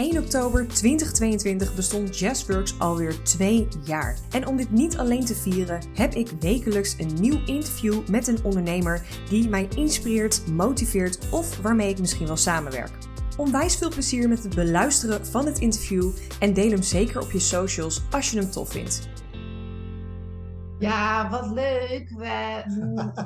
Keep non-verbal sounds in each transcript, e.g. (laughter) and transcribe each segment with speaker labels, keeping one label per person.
Speaker 1: 1 oktober 2022 bestond Jazzworks alweer twee jaar. En om dit niet alleen te vieren, heb ik wekelijks een nieuw interview met een ondernemer die mij inspireert, motiveert of waarmee ik misschien wel samenwerk. Onwijs veel plezier met het beluisteren van het interview en deel hem zeker op je socials als je hem tof vindt.
Speaker 2: Ja, wat leuk. We,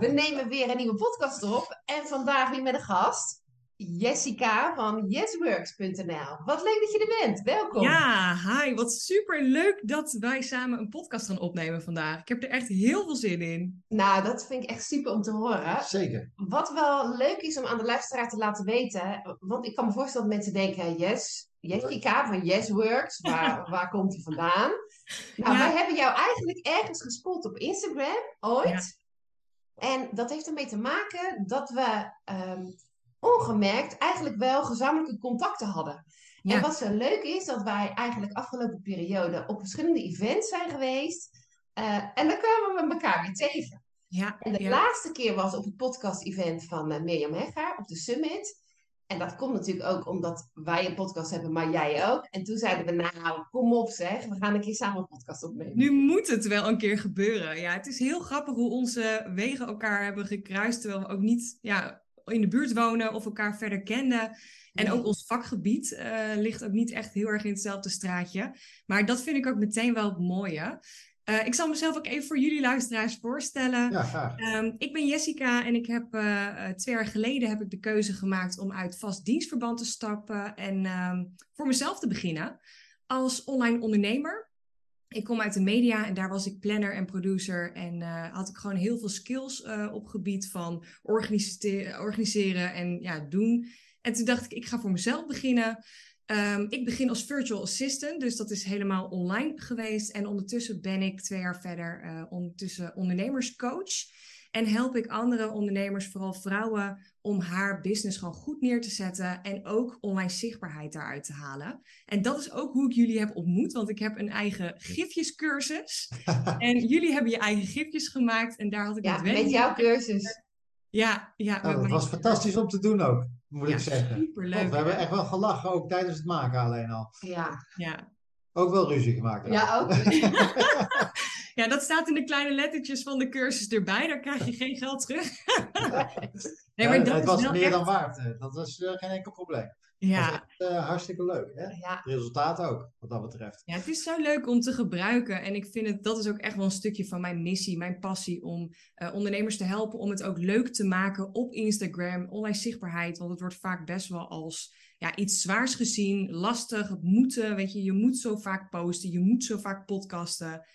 Speaker 2: we nemen weer een nieuwe podcast op. En vandaag weer met een gast. Jessica van yesworks.nl. Wat leuk dat je er bent. Welkom.
Speaker 1: Ja, hi. Wat super leuk dat wij samen een podcast gaan opnemen vandaag. Ik heb er echt heel veel zin in.
Speaker 2: Nou, dat vind ik echt super om te horen.
Speaker 3: Zeker.
Speaker 2: Wat wel leuk is om aan de luisteraar te laten weten, want ik kan me voorstellen dat mensen denken, yes, Jessica van Yesworks, waar, (laughs) waar komt die vandaan? Nou, wij hebben jou eigenlijk ergens gespot op Instagram, ooit. En dat heeft ermee te maken dat we ehm, ongemerkt eigenlijk wel gezamenlijke contacten hadden. En wat zo leuk is, dat wij eigenlijk afgelopen periode op verschillende events zijn geweest. Uh, en dan kwamen we elkaar weer tegen. Ja, en de laatste keer was op het podcast-event van uh, Mirjam Heggaar op de Summit. En dat komt natuurlijk ook omdat wij een podcast hebben, maar jij ook. En toen zeiden we, nou, kom op zeg, we gaan een keer samen een podcast opnemen.
Speaker 1: Nu moet het wel een keer gebeuren. Ja, het is heel grappig hoe onze wegen elkaar hebben gekruist, terwijl we ook niet ja, in de buurt wonen of elkaar verder kenden. En ook ons vakgebied uh, ligt ook niet echt heel erg in hetzelfde straatje. Maar dat vind ik ook meteen wel het mooie. Uh, ik zal mezelf ook even voor jullie luisteraars voorstellen.
Speaker 3: Ja.
Speaker 1: Um, ik ben Jessica en ik heb uh, twee jaar geleden heb ik de keuze gemaakt om uit vast dienstverband te stappen en um, voor mezelf te beginnen als online ondernemer. Ik kom uit de media en daar was ik planner en producer en uh, had ik gewoon heel veel skills op gebied van organiseren en ja, doen. En toen dacht ik, ik ga voor mezelf beginnen. Um, ik begin als virtual assistant, dus dat is helemaal online geweest. En ondertussen ben ik twee jaar verder uh, ondertussen ondernemerscoach. En help ik andere ondernemers, vooral vrouwen, om haar business gewoon goed neer te zetten. En ook online zichtbaarheid daaruit te halen. En dat is ook hoe ik jullie heb ontmoet, want ik heb een eigen gifjescursus. (laughs) en jullie hebben je eigen gifjes gemaakt. En daar had ik
Speaker 2: ja, met, met jouw cursus.
Speaker 1: Ja, ja.
Speaker 3: Nou, dat was fantastisch om te doen ook moet ik zeggen. Superleuk. we hebben echt wel gelachen, ook tijdens het maken alleen al.
Speaker 2: Ja.
Speaker 1: ja.
Speaker 3: Ook wel ruzie gemaakt.
Speaker 2: Ja, ook. (laughs)
Speaker 1: ja, dat staat in de kleine lettertjes van de cursus erbij. Daar krijg je (laughs) geen geld terug. (laughs)
Speaker 3: nee, maar dat het was meer dan waard. Dat was uh, geen enkel probleem. Ja. uh, hartstikke leuk. Hè? Ja. Resultaat ook, wat dat betreft.
Speaker 1: Ja, het is zo leuk om te gebruiken. En ik vind het, dat is ook echt wel een stukje van mijn missie, mijn passie om uh, ondernemers te helpen om het ook leuk te maken op Instagram, online zichtbaarheid. Want het wordt vaak best wel als ja, iets zwaars gezien, lastig, het moeten. Weet je, je moet zo vaak posten, je moet zo vaak podcasten.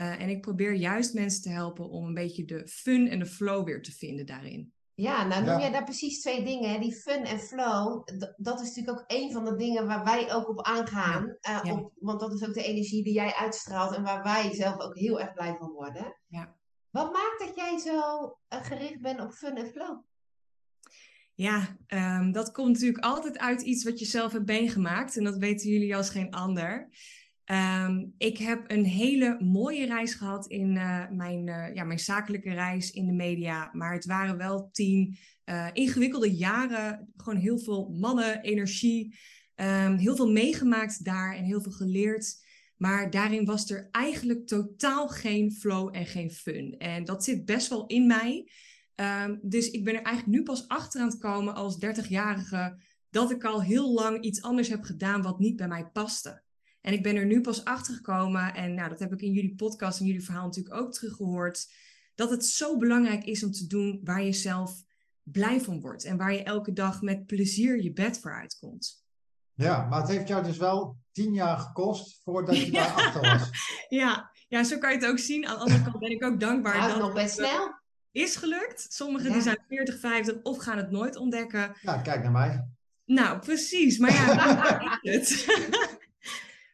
Speaker 1: Uh, en ik probeer juist mensen te helpen om een beetje de fun en de flow weer te vinden daarin.
Speaker 2: Ja, nou noem jij daar precies twee dingen. Hè? Die fun en flow, dat is natuurlijk ook een van de dingen waar wij ook op aangaan. Ja. Uh, Op, want dat is ook de energie die jij uitstraalt en waar wij zelf ook heel erg blij van worden.
Speaker 1: Ja.
Speaker 2: Wat maakt dat jij zo uh, gericht bent op fun en flow?
Speaker 1: Ja, um, dat komt natuurlijk altijd uit iets wat je zelf hebt meegemaakt. En dat weten jullie als geen ander. Um, ik heb een hele mooie reis gehad in uh, mijn, uh, ja, mijn zakelijke reis in de media. Maar het waren wel tien uh, ingewikkelde jaren. Gewoon heel veel mannen, energie. Um, heel veel meegemaakt daar en heel veel geleerd. Maar daarin was er eigenlijk totaal geen flow en geen fun. En dat zit best wel in mij. Um, dus ik ben er eigenlijk nu pas achter aan het komen als 30-jarige. Dat ik al heel lang iets anders heb gedaan wat niet bij mij paste. En ik ben er nu pas achter gekomen, en nou, dat heb ik in jullie podcast en jullie verhaal natuurlijk ook teruggehoord, dat het zo belangrijk is om te doen waar je zelf blij van wordt en waar je elke dag met plezier je bed voor uitkomt.
Speaker 3: Ja, maar het heeft jou dus wel tien jaar gekost voordat je (laughs) daar achter was. (laughs)
Speaker 1: Ja, ja, zo kan je het ook zien. Aan de andere kant ben ik ook dankbaar.
Speaker 2: Ja, dat nog best snel.
Speaker 1: Is gelukt. Sommigen die zijn 40, 50 of gaan het nooit ontdekken.
Speaker 3: Ja, kijk naar mij.
Speaker 1: Nou, precies. Maar ja, (laughs) het.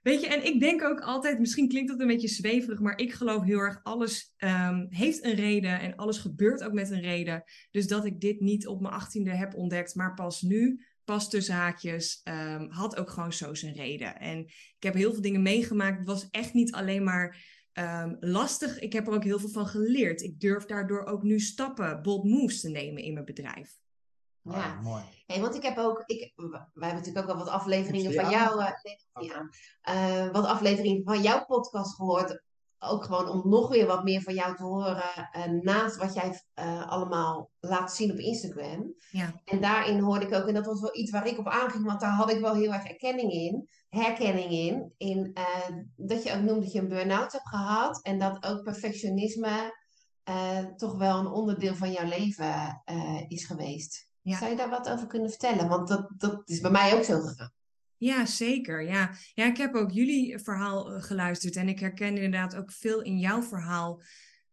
Speaker 1: Weet je, en ik denk ook altijd, misschien klinkt dat een beetje zweverig, maar ik geloof heel erg, alles um, heeft een reden en alles gebeurt ook met een reden. Dus dat ik dit niet op mijn achttiende heb ontdekt, maar pas nu, pas tussen haakjes, um, had ook gewoon zo zijn reden. En ik heb heel veel dingen meegemaakt. Het was echt niet alleen maar um, lastig, ik heb er ook heel veel van geleerd. Ik durf daardoor ook nu stappen, bold moves te nemen in mijn bedrijf.
Speaker 2: Ja, mooi. Hey, want ik heb ook, ik, wij hebben natuurlijk ook al wat afleveringen van jou, uh, nee, uh, wat afleveringen van jouw podcast gehoord. Ook gewoon om nog weer wat meer van jou te horen, uh, naast wat jij allemaal laat zien op Instagram. Ja. En daarin hoorde ik ook, en dat was wel iets waar ik op aanging, want daar had ik wel heel erg erkenning in, herkenning in, in dat je ook noemde dat je een burn-out hebt gehad en dat ook perfectionisme toch wel een onderdeel van jouw leven is geweest. Zou je daar wat over kunnen vertellen? Want dat, dat is bij mij ook zo gegaan.
Speaker 1: Ja, zeker. Ja. ja, ik heb ook jullie verhaal eh, geluisterd en ik herken inderdaad ook veel in jouw verhaal.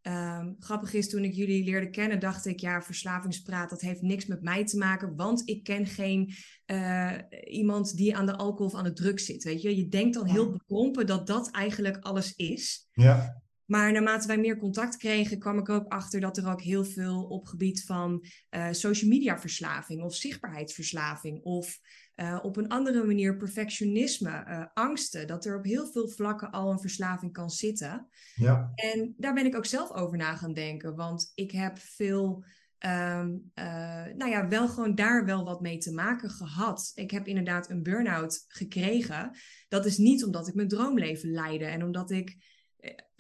Speaker 1: Um, grappig is, toen ik jullie leerde kennen, dacht ik, ja, verslavingspraat, dat heeft niks met mij te maken, want ik ken geen uh, iemand die aan de alcohol of aan de drugs zit. Weet je, je denkt dan heel bekrompen dat dat eigenlijk alles is. Ja. Maar naarmate wij meer contact kregen, kwam ik ook achter dat er ook heel veel op gebied van uh, social media verslaving of zichtbaarheidsverslaving of uh, op een andere manier perfectionisme, uh, angsten, dat er op heel veel vlakken al een verslaving kan zitten. Ja. En daar ben ik ook zelf over na gaan denken, want ik heb veel. Um, nou ja, wel gewoon daar wel wat mee te maken gehad. Ik heb inderdaad een burn-out gekregen. Dat is niet omdat ik mijn droomleven leidde en omdat ik eh,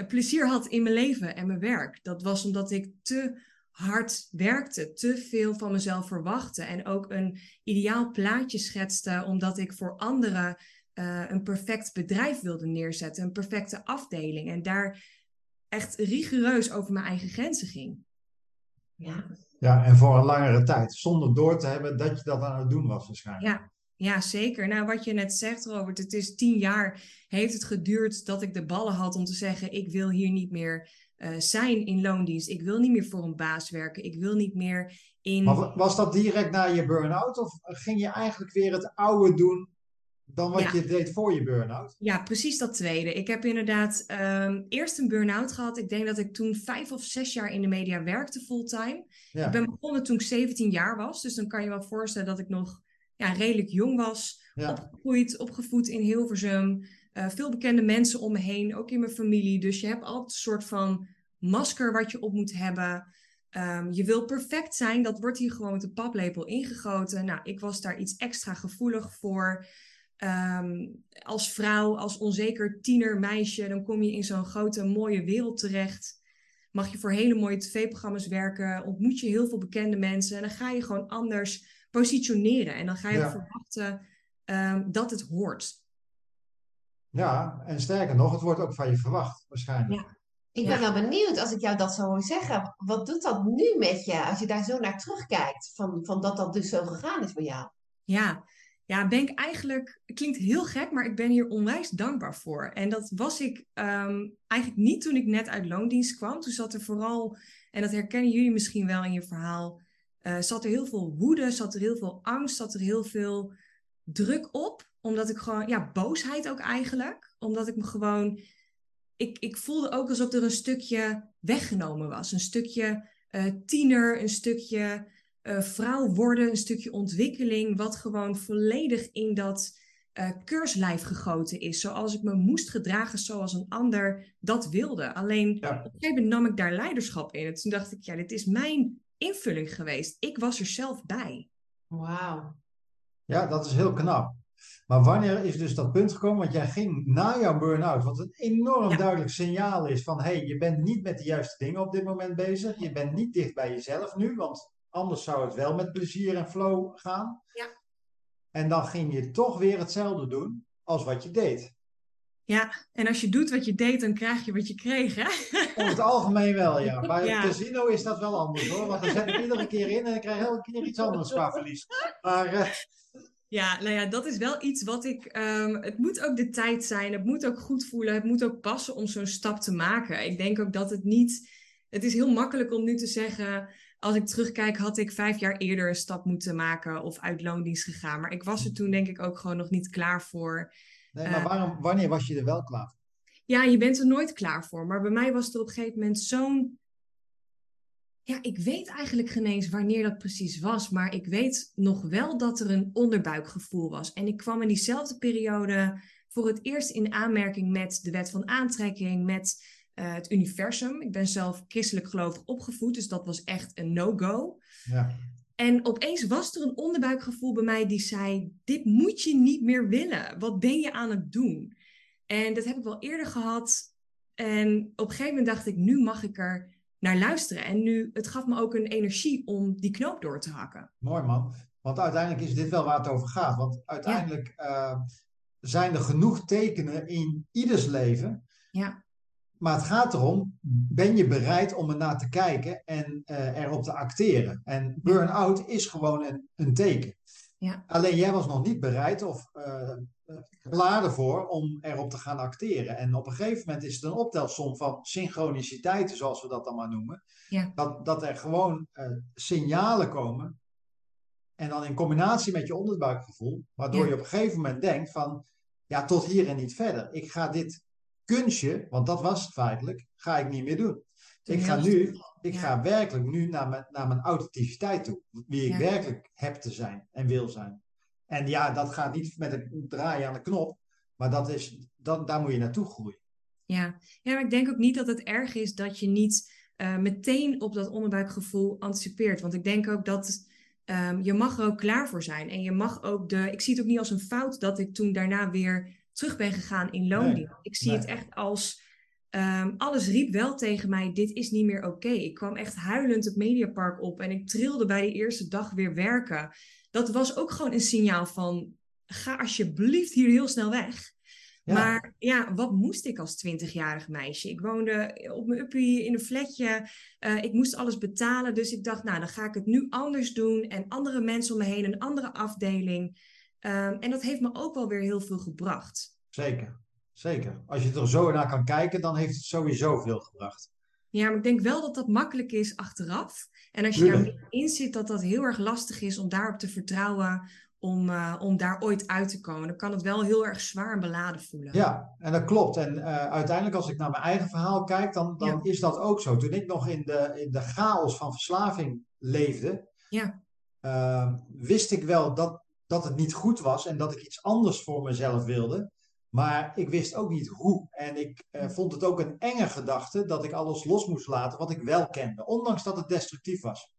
Speaker 1: plezier had in mijn leven en mijn werk. Dat was omdat ik te hard werkte, te veel van mezelf verwachtte en ook een ideaal plaatje schetste omdat ik voor anderen uh, een perfect bedrijf wilde neerzetten, een perfecte afdeling en daar echt rigoureus over mijn eigen grenzen ging.
Speaker 3: Ja. ja, en voor een langere tijd, zonder door te hebben dat je dat aan het doen was waarschijnlijk.
Speaker 1: Ja, ja, zeker. Nou, wat je net zegt, Robert, het is tien jaar heeft het geduurd dat ik de ballen had om te zeggen: ik wil hier niet meer uh, zijn in loondienst. Ik wil niet meer voor een baas werken. Ik wil niet meer in.
Speaker 3: Maar was dat direct na je burn-out? Of ging je eigenlijk weer het oude doen dan wat je deed voor je burn-out?
Speaker 1: Ja, precies dat tweede. Ik heb inderdaad um, eerst een burn-out gehad. Ik denk dat ik toen vijf of zes jaar in de media werkte fulltime. Ik ben begonnen toen ik 17 jaar was. Dus dan kan je wel voorstellen dat ik nog ja, redelijk jong was. Opgegroeid, opgevoed in Hilversum. Uh, veel bekende mensen om me heen, ook in mijn familie. Dus je hebt altijd een soort van masker wat je op moet hebben. Um, je wil perfect zijn, dat wordt hier gewoon met de paplepel ingegoten. Nou, ik was daar iets extra gevoelig voor. Um, als vrouw, als onzeker tiener meisje, dan kom je in zo'n grote mooie wereld terecht. Mag je voor hele mooie tv-programma's werken, ontmoet je heel veel bekende mensen en dan ga je gewoon anders positioneren. En dan ga je verwachten um, dat het hoort.
Speaker 3: Ja, en sterker nog, het wordt ook van je verwacht, waarschijnlijk. Ja.
Speaker 2: Ik ben wel benieuwd, als ik jou dat zo hoor zeggen, wat doet dat nu met je, als je daar zo naar terugkijkt, van, van dat dat dus zo gegaan is voor jou?
Speaker 1: Ja, ja, ben ik eigenlijk, het klinkt heel gek, maar ik ben hier onwijs dankbaar voor. En dat was ik um, eigenlijk niet toen ik net uit loondienst kwam. Toen zat er vooral, en dat herkennen jullie misschien wel in je verhaal, uh, zat er heel veel woede, zat er heel veel angst, zat er heel veel druk op. Omdat ik gewoon, ja, boosheid ook eigenlijk. Omdat ik me gewoon, ik, ik voelde ook alsof er een stukje weggenomen was. Een stukje uh, tiener, een stukje uh, vrouw worden, een stukje ontwikkeling. Wat gewoon volledig in dat keurslijf gegoten is. Zoals ik me moest gedragen zoals een ander dat wilde. Alleen op een gegeven moment nam ik daar leiderschap in. En toen dacht ik, ja, dit is mijn invulling geweest. Ik was er zelf bij.
Speaker 2: Wauw.
Speaker 3: Ja, dat is heel knap. Maar wanneer is dus dat punt gekomen? Want jij ging na jouw burn-out, wat een enorm duidelijk signaal is van hé, hey, je bent niet met de juiste dingen op dit moment bezig. Je bent niet dicht bij jezelf nu, want anders zou het wel met plezier en flow gaan. Ja. En dan ging je toch weer hetzelfde doen als wat je deed.
Speaker 1: Ja, en als je doet wat je deed, dan krijg je wat je kreeg, hè?
Speaker 3: Over het algemeen wel, ja. (laughs) Bij het casino is dat wel anders, hoor. Want dan zet ik iedere keer in en ik krijg elke keer iets anders qua verlies. Maar... Uh...
Speaker 1: Ja, nou ja, dat is wel iets wat ik. Um, het moet ook de tijd zijn. Het moet ook goed voelen. Het moet ook passen om zo'n stap te maken. Ik denk ook dat het niet. Het is heel makkelijk om nu te zeggen. Als ik terugkijk, had ik vijf jaar eerder een stap moeten maken of uit loondienst gegaan. Maar ik was er toen denk ik ook gewoon nog niet klaar voor.
Speaker 3: Nee, maar waarom, wanneer was je er wel klaar voor?
Speaker 1: Ja, je bent er nooit klaar voor. Maar bij mij was het op een gegeven moment zo'n. Ja, ik weet eigenlijk geen eens wanneer dat precies was. Maar ik weet nog wel dat er een onderbuikgevoel was. En ik kwam in diezelfde periode voor het eerst in aanmerking met de wet van aantrekking, met uh, het universum. Ik ben zelf christelijk gelovig opgevoed, dus dat was echt een no-go. Ja. En opeens was er een onderbuikgevoel bij mij die zei: Dit moet je niet meer willen. Wat ben je aan het doen? En dat heb ik wel eerder gehad. En op een gegeven moment dacht ik: Nu mag ik er naar luisteren. En nu, het gaf me ook een energie om die knoop door te hakken.
Speaker 3: Mooi man. Want uiteindelijk is dit wel waar het over gaat. Want uiteindelijk uh, zijn er genoeg tekenen in ieders leven.
Speaker 1: Ja.
Speaker 3: Maar het gaat erom, ben je bereid om er naar te kijken en uh, erop te acteren? En burn-out is gewoon een, een teken.
Speaker 1: Ja.
Speaker 3: Alleen jij was nog niet bereid of uh, klaar ervoor om erop te gaan acteren. En op een gegeven moment is het een optelsom van synchroniciteiten, zoals we dat dan maar noemen.
Speaker 1: Ja.
Speaker 3: Dat, dat er gewoon uh, signalen komen. En dan in combinatie met je onderbuikgevoel, waardoor
Speaker 1: Ja.
Speaker 3: je op een gegeven moment denkt van, ja, tot hier en niet verder. Ik ga dit kunstje, want dat was het feitelijk, ga ik niet meer doen. Ik ga nu, ik
Speaker 1: Ja.
Speaker 3: ga werkelijk nu naar mijn, naar mijn authenticiteit toe. Wie ik
Speaker 1: Ja.
Speaker 3: werkelijk heb te zijn en wil zijn. En ja, dat gaat niet met een draaien aan de knop, maar dat is, dat, daar moet je naartoe groeien.
Speaker 1: Ja. ja, maar ik denk ook niet dat het erg is dat je niet eh, meteen op dat onderbuikgevoel anticipeert. Want ik denk ook dat ehm, je mag er ook klaar voor zijn. En je mag ook de. Ik zie het ook niet als een fout dat ik toen daarna weer terug ben gegaan in loondienst. Ik zie
Speaker 3: nee.
Speaker 1: het echt als. ehm, alles riep wel tegen mij: dit is niet meer oké. Ik kwam echt huilend het Mediapark op en ik trilde bij de eerste dag weer werken. Dat was ook gewoon een signaal van: ga alsjeblieft hier heel snel weg.
Speaker 3: Ja.
Speaker 1: Maar ja, wat moest ik als 20-jarig meisje? Ik woonde op mijn uppie in een flatje. Eh, ik moest alles betalen. Dus ik dacht, nou, dan ga ik het nu anders doen. En andere mensen om me heen, een andere afdeling. Ehm, en dat heeft me ook wel weer heel veel gebracht.
Speaker 3: Zeker, zeker. Als je er zo naar kan kijken, dan heeft het sowieso veel gebracht.
Speaker 1: Ja, maar ik denk wel dat dat makkelijk is achteraf. En als je
Speaker 3: Tuurlijk.
Speaker 1: daar in zit, dat dat heel erg lastig is om daarop te vertrouwen. Om, eh, om daar ooit uit te komen. Dan kan het wel heel erg zwaar en beladen voelen.
Speaker 3: Ja, en dat klopt. En eh, uiteindelijk, als ik naar mijn eigen verhaal kijk, dan, dan
Speaker 1: Ja.
Speaker 3: is dat ook zo. Toen ik nog in de, in de chaos van verslaving leefde,
Speaker 1: Ja.
Speaker 3: eh, wist ik wel dat, dat het niet goed was en dat ik iets anders voor mezelf wilde. Maar ik wist ook niet hoe. En ik eh, vond het ook een enge gedachte dat ik alles los moest laten wat ik wel kende, ondanks dat het destructief was.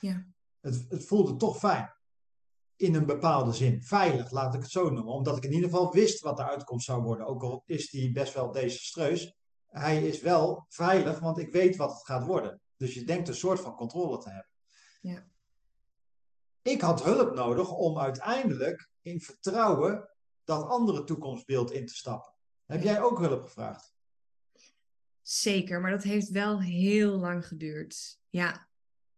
Speaker 1: Ja.
Speaker 3: Het, het voelde toch fijn. In een bepaalde zin. Veilig, laat ik het zo noemen. Omdat ik in ieder geval wist wat de uitkomst zou worden. Ook al is die best wel desastreus. Hij is wel veilig, want ik weet wat het gaat worden. Dus je denkt een soort van controle te hebben.
Speaker 1: Ja.
Speaker 3: Ik had hulp nodig om uiteindelijk in vertrouwen dat andere toekomstbeeld in te stappen. Heb jij ook hulp gevraagd?
Speaker 1: Zeker, maar dat heeft wel heel lang geduurd. Ja,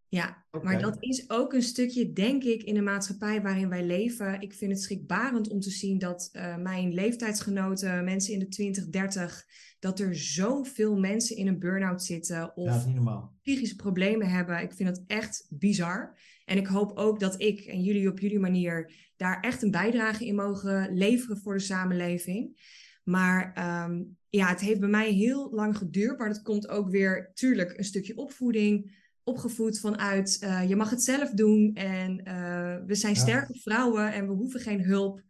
Speaker 1: ja. Maar dat is ook een stukje, denk ik, in de maatschappij waarin wij leven. Ik vind het schrikbarend om te zien dat eh, mijn leeftijdsgenoten, mensen in de 20, 30, dat er zoveel mensen in een burn-out zitten
Speaker 3: Ja, dat
Speaker 1: of
Speaker 3: normaal.
Speaker 1: psychische problemen hebben. Ik vind het echt bizar. En ik hoop ook dat ik en jullie op jullie manier daar echt een bijdrage in mogen leveren voor de samenleving. Maar ehm, ja, het heeft bij mij heel lang geduurd. Maar dat komt ook weer, tuurlijk, een stukje opvoeding. Opgevoed vanuit eh, je mag het zelf doen. En eh, we zijn
Speaker 3: Ja.
Speaker 1: sterke vrouwen en we hoeven geen hulp.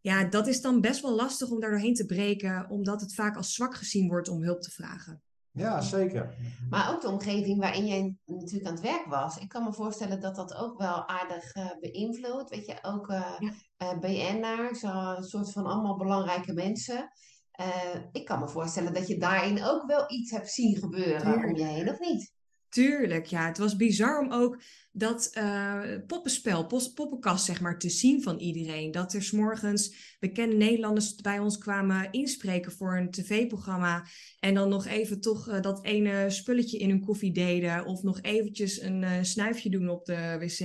Speaker 1: Ja, dat is dan best wel lastig om daar doorheen te breken. Omdat het vaak als zwak gezien wordt om hulp te vragen.
Speaker 3: Ja, zeker.
Speaker 2: Maar ook de omgeving waarin jij natuurlijk aan het werk was. Ik kan me voorstellen dat dat ook wel aardig eh, beïnvloedt. Weet je, ook eh
Speaker 1: Ja.
Speaker 2: eh, BN'ers, eh, een soort van allemaal belangrijke mensen. Eh, ik kan me voorstellen dat je daarin ook wel iets hebt zien gebeuren om
Speaker 1: Tuurlijk.
Speaker 2: je heen, of niet?
Speaker 1: Tuurlijk, ja. Het was bizar om ook dat eh, poppenspel, poppenkast zeg maar, te zien van iedereen. Dat er 's morgens bekende Nederlanders bij ons kwamen inspreken voor een tv-programma. En dan nog even toch eh, dat ene spulletje in hun koffie deden. Of nog eventjes een eh, snuifje doen op de wc.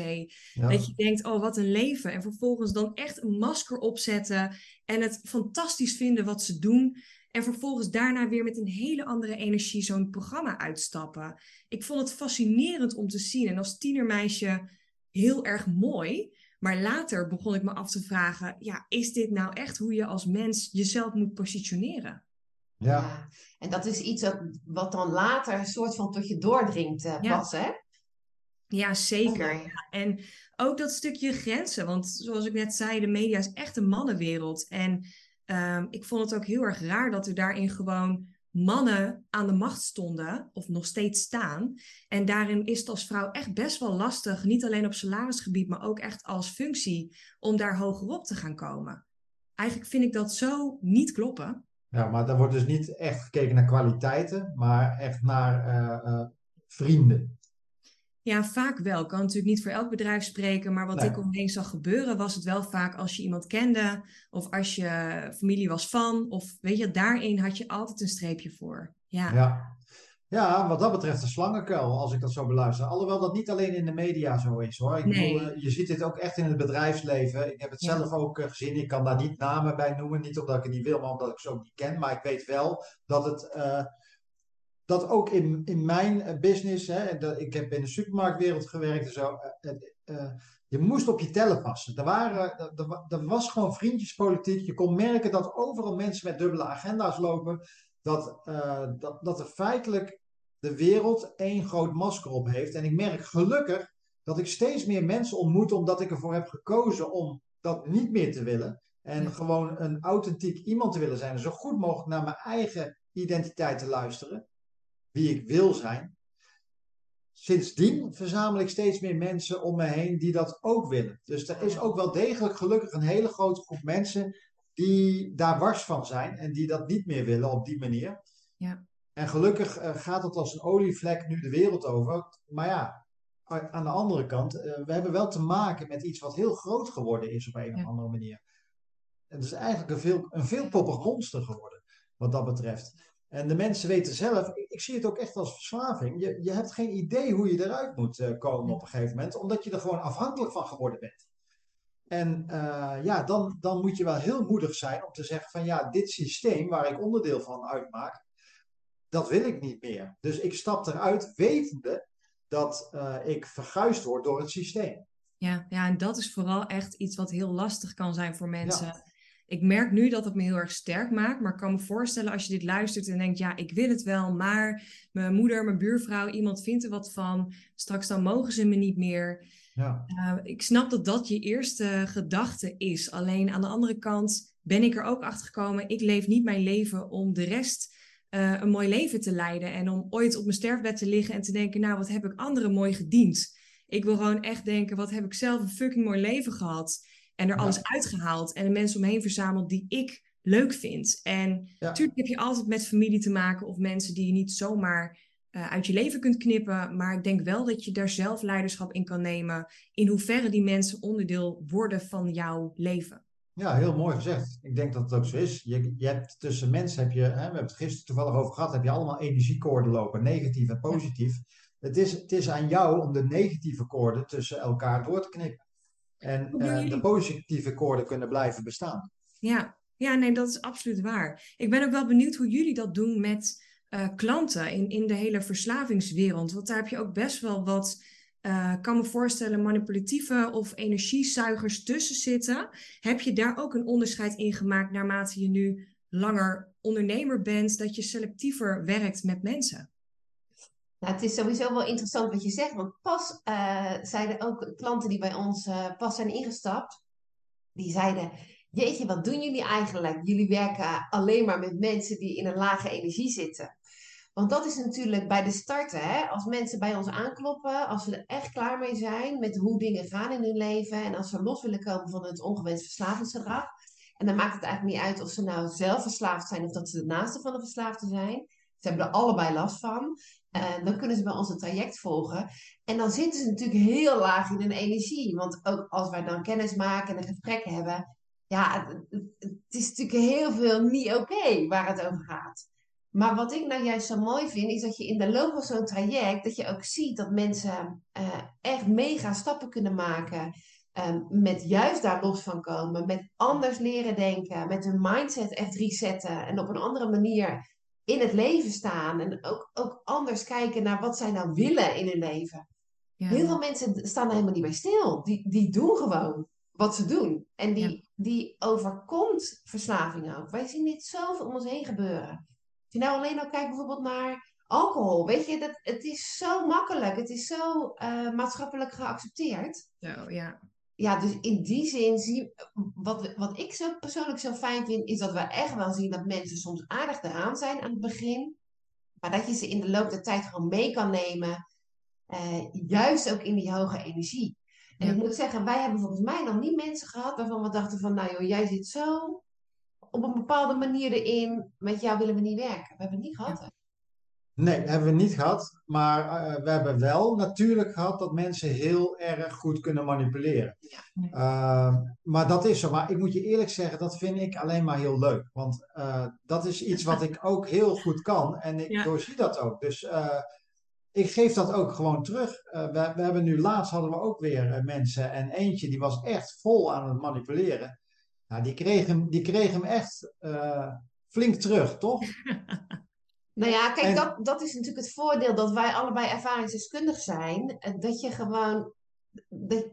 Speaker 3: Ja.
Speaker 1: Dat je denkt, oh wat een leven. En vervolgens dan echt een masker opzetten. En het fantastisch vinden wat ze doen. En vervolgens daarna weer met een hele andere energie zo'n programma uitstappen. Ik vond het fascinerend om te zien. En als tienermeisje heel erg mooi. Maar later begon ik me af te vragen: ja, is dit nou echt hoe je als mens jezelf moet positioneren?
Speaker 3: Ja.
Speaker 2: En dat is iets dat, wat dan later een soort van tot je doordringt eh,
Speaker 1: Ja.
Speaker 2: pas, hè?
Speaker 1: Ja, zeker. Ja. En ook dat stukje grenzen. Want zoals ik net zei, de media is echt een mannenwereld. En ehm, ik vond het ook heel erg raar dat er daarin gewoon mannen aan de macht stonden, of nog steeds staan. En daarin is het als vrouw echt best wel lastig, niet alleen op salarisgebied, maar ook echt als functie, om daar hogerop te gaan komen. Eigenlijk vind ik dat zo niet kloppen.
Speaker 3: Ja, maar daar wordt dus niet echt gekeken naar kwaliteiten, maar echt naar uh, uh, vrienden.
Speaker 1: Ja, vaak wel. Ik kan natuurlijk niet voor elk bedrijf spreken, maar wat ik omheen zag gebeuren, was het wel vaak als je iemand kende of als je familie was van, of weet je, daarin had je altijd een streepje voor. Ja.
Speaker 3: ja. Ja, wat dat betreft een slangenkuil, als ik dat zo beluister. Alhoewel dat niet alleen in de media zo is hoor. Ik nee. bedoel, eh, je ziet dit ook echt in het bedrijfsleven. Ik heb het zelf ook eh, gezien. Ik kan daar niet namen bij noemen. Niet omdat ik het niet wil, maar omdat ik ze ook niet ken. Maar ik weet wel dat het. Uh, dat ook in, in mijn business, hè, dat, ik heb in de supermarktwereld gewerkt en zo. je moest op je tellen passen. Er, waren, er, er was gewoon vriendjespolitiek. Je kon merken dat overal mensen met dubbele agenda's lopen dat, uh, dat, dat er feitelijk de wereld één groot masker op heeft. En ik merk gelukkig dat ik steeds meer mensen ontmoet omdat ik ervoor heb gekozen om dat niet meer te willen. En gewoon een authentiek iemand te willen zijn. En zo goed mogelijk naar mijn eigen identiteit te luisteren. Wie ik wil zijn. Sindsdien verzamel ik steeds meer mensen om me heen die dat ook willen. Dus er is ook wel degelijk gelukkig een hele grote groep mensen die daar wars van zijn en die dat niet meer willen op die manier.
Speaker 1: Ja.
Speaker 3: En gelukkig uh, gaat het als een olievlek nu de wereld over. Maar ja, aan de andere kant, uh, we hebben wel te maken met iets wat heel groot geworden is op een of andere manier. Het is eigenlijk een, veel, een veelpoppig monster geworden, wat dat betreft. En de mensen weten zelf, ik, ik zie het ook echt als verslaving. Je, je hebt geen idee hoe je eruit moet uh, komen op een gegeven moment, omdat je er gewoon afhankelijk van geworden bent. En uh, ja, dan, dan moet je wel heel moedig zijn om te zeggen van ja, dit systeem waar ik onderdeel van uitmaak, dat wil ik niet meer. Dus ik stap eruit wetende dat uh, ik verguisd word door het systeem.
Speaker 1: Ja, ja, en dat is vooral echt iets wat heel lastig kan zijn voor mensen. Ik merk nu dat het me heel erg sterk maakt, maar ik kan me voorstellen als je dit luistert en denkt, ja, ik wil het wel, maar mijn moeder, mijn buurvrouw, iemand vindt er wat van, straks dan mogen ze me niet meer.
Speaker 3: Ja.
Speaker 1: Uh, ik snap dat dat je eerste gedachte is. Alleen aan de andere kant ben ik er ook achter gekomen. Ik leef niet mijn leven om de rest uh, een mooi leven te leiden. En om ooit op mijn sterfbed te liggen en te denken: Nou, wat heb ik anderen mooi gediend? Ik wil gewoon echt denken: Wat heb ik zelf een fucking mooi leven gehad? En er ja. alles uitgehaald. En de mensen omheen verzameld die ik leuk vind. En natuurlijk heb je altijd met familie te maken of mensen die je niet zomaar uh, uit je leven kunt knippen. Maar ik denk wel dat je daar zelf leiderschap in kan nemen. In hoeverre die mensen onderdeel worden van jouw leven.
Speaker 3: Ja, heel mooi gezegd. Ik denk dat het ook zo is. Je, je hebt tussen mensen, heb je, hè, we hebben het gisteren toevallig over gehad, heb je allemaal energiekoorden lopen, negatief en positief. Het, is, het is aan jou om de negatieve koorden tussen elkaar door te knippen. En uh, de positieve koorden kunnen blijven bestaan.
Speaker 1: Ja. ja, nee, dat is absoluut waar. Ik ben ook wel benieuwd hoe jullie dat doen met uh, klanten in, in de hele verslavingswereld. Want daar heb je ook best wel wat, uh, kan me voorstellen, manipulatieve of energiezuigers tussen zitten. Heb je daar ook een onderscheid in gemaakt naarmate je nu langer ondernemer bent, dat je selectiever werkt met mensen?
Speaker 2: Nou, het is sowieso wel interessant wat je zegt, want pas uh, zeiden ook klanten die bij ons pas zijn ingestapt, die zeiden, jeetje, wat doen jullie eigenlijk? Jullie werken alleen maar met mensen die in een lage energie zitten. Want dat is natuurlijk bij de starten, hè? als mensen bij ons aankloppen, als ze er echt klaar mee zijn met hoe dingen gaan in hun leven en als ze los willen komen van het ongewenst verslavingsgedrag. En dan maakt het eigenlijk niet uit of ze nou zelf verslaafd zijn of dat ze de naaste van de verslaafde zijn. Ze hebben er allebei last van. Uh, dan kunnen ze bij ons een traject volgen. En dan zitten ze natuurlijk heel laag in hun energie. Want ook als wij dan kennis maken en een gesprek hebben, ja, het, is natuurlijk heel veel niet oké waar het over gaat. Maar wat ik nou juist zo mooi vind, is dat je in de loop van zo'n traject, dat je ook ziet dat mensen uh, echt mega stappen kunnen maken. Um, met juist daar los van komen, met anders leren denken, met hun mindset echt resetten en op een andere manier in het leven staan. En ook, ook anders kijken naar wat zij nou willen in hun leven. Ja. Heel veel mensen staan er helemaal niet bij stil. Die, die doen gewoon wat ze doen. En die, ja. die overkomt verslaving ook. Wij zien dit zoveel om ons heen gebeuren. Als je nou alleen al kijkt bijvoorbeeld naar alcohol, weet je, dat, het is zo makkelijk, het is zo uh, maatschappelijk geaccepteerd.
Speaker 1: Zo, ja.
Speaker 2: Ja, dus in die zin zie wat, wat ik zo persoonlijk zo fijn vind, is dat we echt wel zien dat mensen soms aardig eraan zijn aan het begin. Maar dat je ze in de loop der tijd gewoon mee kan nemen. eh, juist ook in die hoge energie. En
Speaker 1: Ja.
Speaker 2: ik moet zeggen, wij hebben volgens mij nog niet mensen gehad waarvan we dachten van, nou joh, jij zit zo op een bepaalde manier erin, met jou willen we niet werken. We hebben het niet gehad.
Speaker 3: Nee, hebben we niet gehad. Maar eh, we hebben wel natuurlijk gehad dat mensen heel erg goed kunnen manipuleren.
Speaker 2: Ja.
Speaker 1: Ja.
Speaker 3: Eh, maar dat is zo. Maar ik moet je eerlijk zeggen, dat vind ik alleen maar heel leuk. Want eh, dat is iets wat ik ook heel goed kan. En ik
Speaker 1: Ja.
Speaker 3: doorzie dat ook. Dus eh, ik geef dat ook gewoon terug. We, we hebben nu laatst hadden we ook weer mensen. En eentje die was echt vol aan het manipuleren. Nou, die kreeg hem, die kreeg hem echt flink terug, toch? (laughs)
Speaker 2: Nou ja, kijk,
Speaker 3: En-
Speaker 2: dat, dat is natuurlijk het voordeel dat wij allebei ervaringsdeskundig zijn. Dat je gewoon. Dat,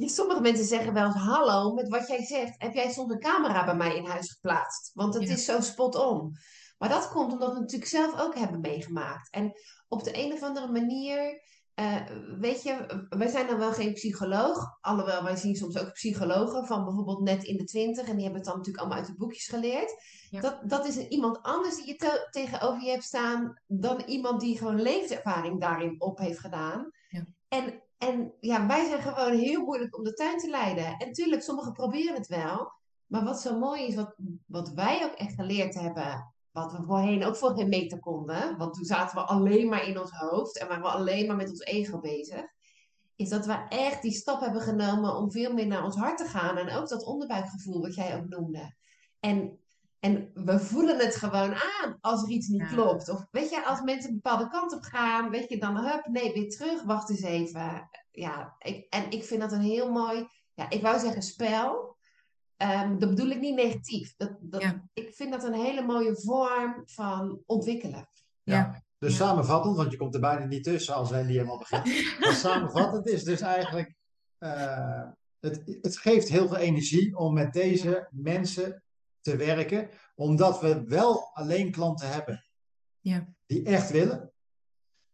Speaker 2: sommige mensen zeggen wel eens: Hallo, met wat jij zegt, heb jij soms een camera bij mij in huis geplaatst? Want het
Speaker 1: Ja.
Speaker 2: is zo spot on. Maar dat komt omdat we natuurlijk zelf ook hebben meegemaakt. En op de een of andere manier. Eh, weet je, wij zijn dan wel geen psycholoog. Alhoewel, wij zien soms ook psychologen van bijvoorbeeld net in de twintig. En die hebben het dan natuurlijk allemaal uit de boekjes geleerd.
Speaker 1: Ja.
Speaker 2: Dat, dat is iemand anders die je te- tegenover je hebt staan dan iemand die gewoon levenservaring daarin op heeft gedaan.
Speaker 1: Ja.
Speaker 2: En, en ja, wij zijn gewoon heel moeilijk om de tuin te leiden. En tuurlijk, sommigen proberen het wel. Maar wat zo mooi is, wat, wat wij ook echt geleerd hebben, wat we voorheen ook voor geen meter konden, want toen zaten we alleen maar in ons hoofd en waren we alleen maar met ons ego bezig, is dat we echt die stap hebben genomen om veel meer naar ons hart te gaan. En ook dat onderbuikgevoel, wat jij ook noemde. En, en we voelen het gewoon aan als er iets niet
Speaker 1: Ja.
Speaker 2: klopt. Of weet je, als mensen een bepaalde kant op gaan, weet je dan, hup, nee, weer terug, wacht eens even. Ja, ik, en ik vind dat een heel mooi, ja, ik wou zeggen spel. Ehm, dat bedoel ik niet negatief. Dat, dat,
Speaker 1: Ja.
Speaker 2: Ik vind dat een hele mooie vorm van ontwikkelen.
Speaker 1: Ja.
Speaker 3: Dus
Speaker 1: Ja.
Speaker 3: samenvattend, want je komt er bijna niet tussen als Wendy helemaal begint. (laughs) Maar samenvattend is dus eigenlijk, eh, het, het geeft heel veel energie om met deze mensen te werken, omdat we wel alleen klanten hebben
Speaker 1: Ja.
Speaker 3: die echt willen.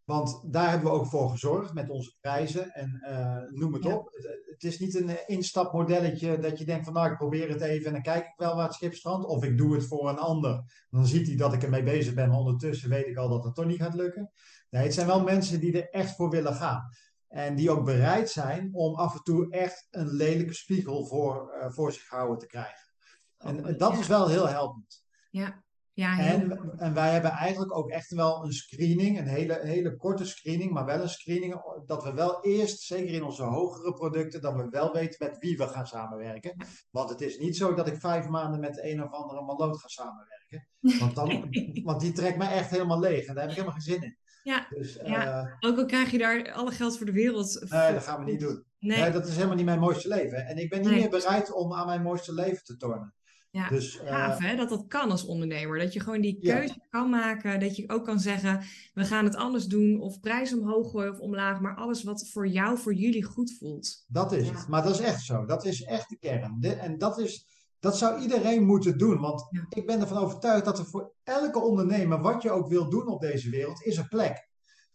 Speaker 3: Want daar hebben we ook voor gezorgd met onze prijzen en eh, noem het
Speaker 1: Ja.
Speaker 3: op. Het, is niet een eh, instapmodelletje dat je denkt van nou ik probeer het even en dan kijk ik wel waar het schip strandt. Of ik doe het voor een ander. Dan ziet hij dat ik ermee bezig ben, maar ondertussen weet ik al dat het toch niet gaat lukken. Nee, het zijn wel mensen die er echt voor willen gaan. En die ook bereid zijn om af en toe echt een lelijke spiegel voor, eh, voor zich gehouden te krijgen. En eh, dat
Speaker 1: Ja.
Speaker 3: is wel heel helpend.
Speaker 1: Ja, ja
Speaker 3: En, en wij hebben eigenlijk ook echt wel een screening, een hele, hele korte screening, maar wel een screening dat we wel eerst, zeker in onze hogere producten, dat we wel weten met wie we gaan samenwerken. Want het is niet zo dat ik vijf maanden met een of andere maloot ga samenwerken. Want, dan, (laughs) want die trekt mij echt helemaal leeg en daar heb ik helemaal geen zin in.
Speaker 1: Ja,
Speaker 3: Dus
Speaker 1: Ja.
Speaker 3: eh,
Speaker 1: ook al krijg je daar alle geld voor de wereld.
Speaker 3: nee, dat gaan we niet doen.
Speaker 1: Nee,
Speaker 3: Nee, dat is helemaal niet mijn mooiste leven. En ik ben niet
Speaker 1: Nee.
Speaker 3: meer bereid om aan mijn mooiste leven te tornen.
Speaker 1: Ja,
Speaker 3: Dus, eh,
Speaker 1: gaaf hè, dat dat kan als ondernemer. Dat je gewoon die
Speaker 3: Ja.
Speaker 1: keuze kan maken. Dat je ook kan zeggen, we gaan het anders doen. Of prijs omhoog gooien of omlaag. Maar alles wat voor jou, voor jullie goed voelt.
Speaker 3: Dat is
Speaker 2: Ja.
Speaker 3: het. Maar dat is echt zo. Dat is echt de kern. De- en dat, is, dat zou iedereen moeten doen. Want
Speaker 1: Ja.
Speaker 3: ik ben ervan overtuigd dat er voor elke ondernemer, wat je ook wil doen op deze wereld, is er plek.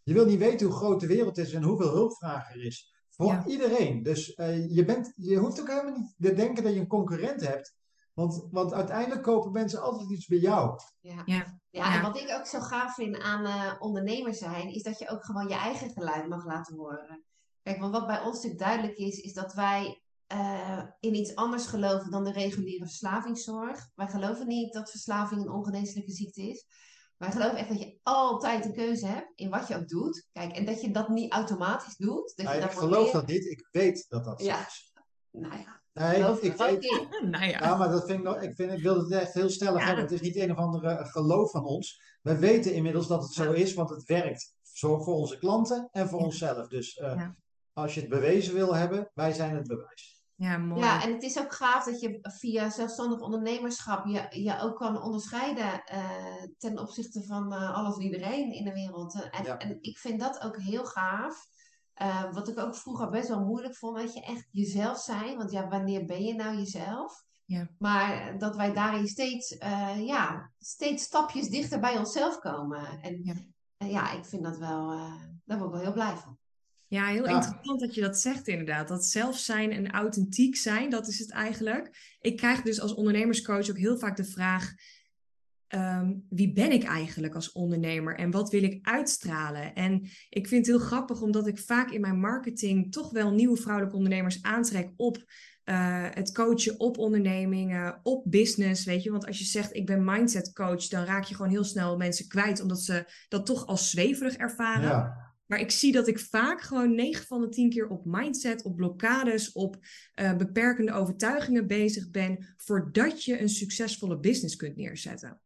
Speaker 3: Je wil niet weten hoe groot de wereld is en hoeveel hulpvraag er is. Voor
Speaker 1: Ja.
Speaker 3: iedereen. Dus eh, je, bent, je hoeft ook helemaal niet te denken dat je een concurrent hebt. Want, want uiteindelijk kopen mensen altijd iets bij jou.
Speaker 2: Ja.
Speaker 1: Ja,
Speaker 2: en wat ik ook zo gaaf vind aan eh ondernemer zijn, is dat je ook gewoon je eigen geluid mag laten horen. Kijk, want wat bij ons natuurlijk duidelijk is, is dat wij eh, in iets anders geloven dan de reguliere verslavingszorg. Wij geloven niet dat verslaving een ongeneeslijke ziekte is. Wij geloven echt dat je altijd een keuze hebt in wat je ook doet. Kijk, en dat je dat niet automatisch doet. Dat je
Speaker 3: ik geloof dat niet. Ik weet dat dat zo
Speaker 2: Ja.
Speaker 3: is.
Speaker 2: Nou ja,
Speaker 3: Nee,
Speaker 2: geloof
Speaker 3: ik
Speaker 2: in. (laughs)
Speaker 1: nou ja.
Speaker 3: Ja, maar dat vind ik, nog- ik, vind, ik wil het echt heel stellig
Speaker 1: Ja.
Speaker 3: hebben. Het is niet een of andere geloof van ons. We weten inmiddels dat het zo is, want het werkt. Zo voor onze klanten en voor
Speaker 1: Ja.
Speaker 3: onszelf. Dus eh,
Speaker 1: Ja.
Speaker 3: als je het bewezen wil hebben, wij zijn het bewijs.
Speaker 1: Ja, mooi.
Speaker 2: Ja, en het is ook gaaf dat je via zelfstandig ondernemerschap je, je ook kan onderscheiden eh, ten opzichte van eh, alles en iedereen in de wereld. Eh, En,
Speaker 3: Ja.
Speaker 2: en ik vind dat ook heel gaaf. Eh, wat ik ook vroeger best wel moeilijk vond, dat je echt jezelf zijn. Want ja, wanneer ben je nou jezelf?
Speaker 1: Ja.
Speaker 2: Maar dat wij daarin steeds, eh, ja, steeds stapjes dichter bij onszelf komen. En
Speaker 1: Ja.
Speaker 2: ja, ja ik vind dat wel, eh, daar word ik wel heel blij van.
Speaker 1: Ja, heel interessant dat je dat zegt inderdaad. Dat zelf zijn en authentiek zijn, dat is het eigenlijk. Ik krijg dus als ondernemerscoach ook heel vaak de vraag... Ehm, wie ben ik eigenlijk als ondernemer en wat wil ik uitstralen? En ik vind het heel grappig omdat ik vaak in mijn marketing toch wel nieuwe vrouwelijke ondernemers aantrek op uh, het coachen op ondernemingen, op business, weet je. Want als je zegt ik ben mindset coach, dan raak je gewoon heel snel mensen kwijt omdat ze dat toch als zweverig ervaren. Ja. Maar ik zie dat ik vaak gewoon 9 van de 10 keer op mindset, op blokkades, op uh, beperkende overtuigingen bezig ben, voordat je een succesvolle business kunt neerzetten.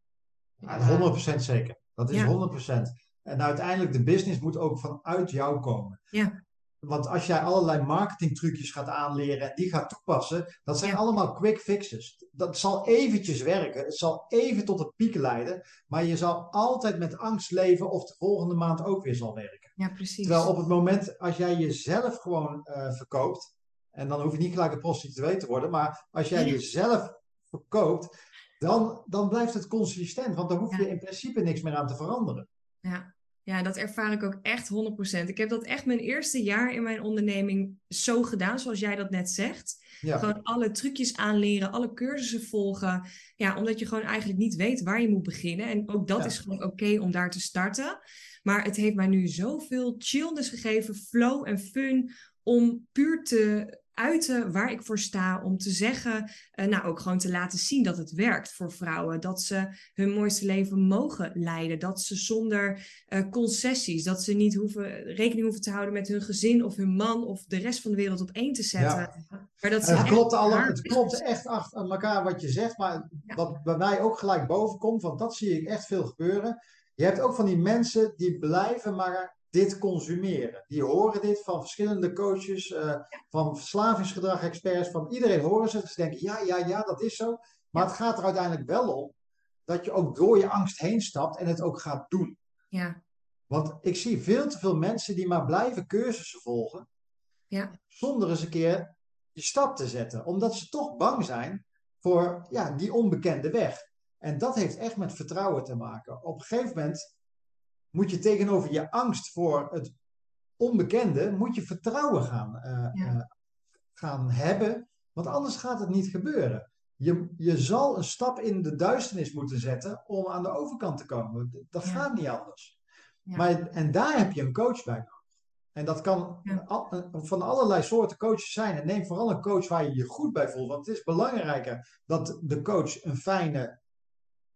Speaker 3: Ja, 100% zeker. Dat is 100%. En uiteindelijk, de business moet ook vanuit jou komen.
Speaker 1: Ja.
Speaker 3: Want als jij allerlei marketingtrucjes gaat aanleren en die gaat toepassen, dat zijn allemaal quick fixes. Dat zal eventjes werken, het zal even tot het pieken leiden, maar je zal altijd met angst leven of de volgende maand ook weer zal werken.
Speaker 1: Ja, precies.
Speaker 3: Terwijl op het moment als jij jezelf gewoon uh, verkoopt, en dan hoef je niet gelijk een prostituee te worden, maar als jij jezelf verkoopt, dan, dan blijft het consistent, want dan hoef je in principe niks meer aan te veranderen.
Speaker 1: Ja, ja, dat ervaar ik ook echt 100%. Ik heb dat echt mijn eerste jaar in mijn onderneming zo gedaan, zoals jij dat net zegt. Gewoon alle trucjes aanleren, alle cursussen volgen. Ja, omdat je gewoon eigenlijk niet weet waar je moet beginnen. En ook dat is gewoon oké om daar te starten. Maar het heeft mij nu zoveel chillness gegeven, flow en fun om puur te uiten waar ik voor sta. Om te zeggen, uh, nou ook gewoon te laten zien dat het werkt voor vrouwen. Dat ze hun mooiste leven mogen leiden. Dat ze zonder uh, concessies, dat ze niet hoeven, rekening hoeven te houden met hun gezin of hun man of de rest van de wereld op één te zetten. Ja.
Speaker 3: Maar dat het, klopt alle, het klopt echt achter elkaar wat je zegt. Maar wat bij mij ook gelijk boven komt, want dat zie ik echt veel gebeuren. Je hebt ook van die mensen die blijven maar dit consumeren. Die horen dit van verschillende coaches, uh, van verslavingsgedrag-experts, van iedereen horen ze. Ze denken, ja, ja, ja, dat is zo. Maar het gaat er uiteindelijk wel om dat je ook door je angst heen stapt en het ook gaat doen.
Speaker 1: Ja.
Speaker 3: Want ik zie veel te veel mensen die maar blijven cursussen volgen,
Speaker 1: ja.
Speaker 3: zonder eens een keer je stap te zetten. Omdat ze toch bang zijn voor ja, die onbekende weg. En dat heeft echt met vertrouwen te maken. Op een gegeven moment moet je tegenover je angst voor het onbekende, moet je vertrouwen gaan, uh, gaan hebben. Want anders gaat het niet gebeuren. Je, je zal een stap in de duisternis moeten zetten om aan de overkant te komen. Dat gaat niet anders. Ja. Maar, en daar heb je een coach bij nodig. En dat kan van allerlei soorten coaches zijn. En neem vooral een coach waar je je goed bij voelt. Want het is belangrijker dat de coach een fijne,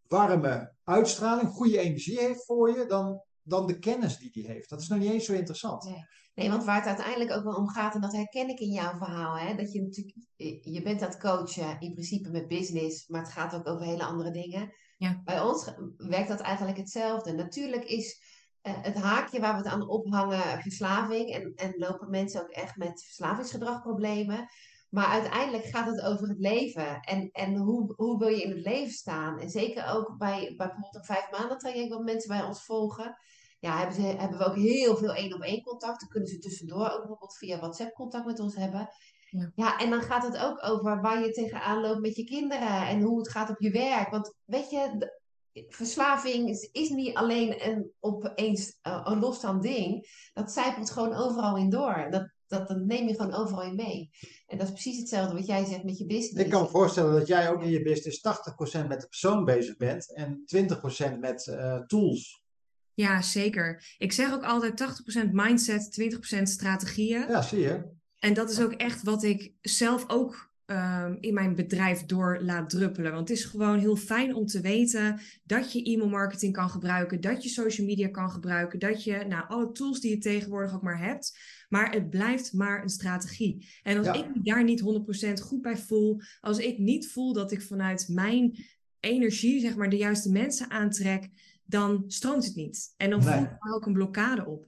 Speaker 3: warme uitstraling, goede energie heeft voor je, dan dan de kennis die hij heeft. Dat is nog niet eens zo interessant.
Speaker 2: Nee. nee. want waar het uiteindelijk ook wel om gaat, en dat herken ik in jouw verhaal, hè, dat je natuurlijk, je bent het coachen in principe met business, maar het gaat ook over hele andere dingen.
Speaker 1: Ja.
Speaker 2: Bij ons werkt dat eigenlijk hetzelfde. Natuurlijk is uh, het haakje waar we het aan ophangen verslaving en, en lopen mensen ook echt met verslavingsgedragproblemen. Maar uiteindelijk gaat het over het leven. En, en hoe, hoe wil je in het leven staan? En zeker ook bij, bij bijvoorbeeld een vijf maanden traject, wat mensen bij ons volgen ja, hebben, ze, hebben we ook heel veel één op één contact. Dan kunnen ze tussendoor ook bijvoorbeeld via WhatsApp contact met ons hebben. Ja. ja, en dan gaat het ook over waar je tegenaan loopt met je kinderen en hoe het gaat op je werk. Want weet je, verslaving is, is, niet alleen een opeens uh, een losstaand ding. Dat zijpelt gewoon overal in door. Dat, dat, dat neem je gewoon overal in mee. En dat is precies hetzelfde wat jij zegt met je business.
Speaker 3: Ik kan me voorstellen dat jij ook in je business 80% met de persoon bezig bent en 20% met uh, tools.
Speaker 1: Ja, zeker. Ik zeg ook altijd 80% mindset, 20% strategieën.
Speaker 3: Ja, zie je.
Speaker 1: En dat is ook echt wat ik zelf ook um, in mijn bedrijf door laat druppelen. Want het is gewoon heel fijn om te weten dat je e-mail marketing kan gebruiken, dat je social media kan gebruiken, dat je nou, alle tools die je tegenwoordig ook maar hebt. Maar het blijft maar een strategie. En als ik me daar niet 100% goed bij voel, als ik niet voel dat ik vanuit mijn energie, zeg maar, de juiste mensen aantrek, dan stroomt het niet. En dan voelt er ook een blokkade op.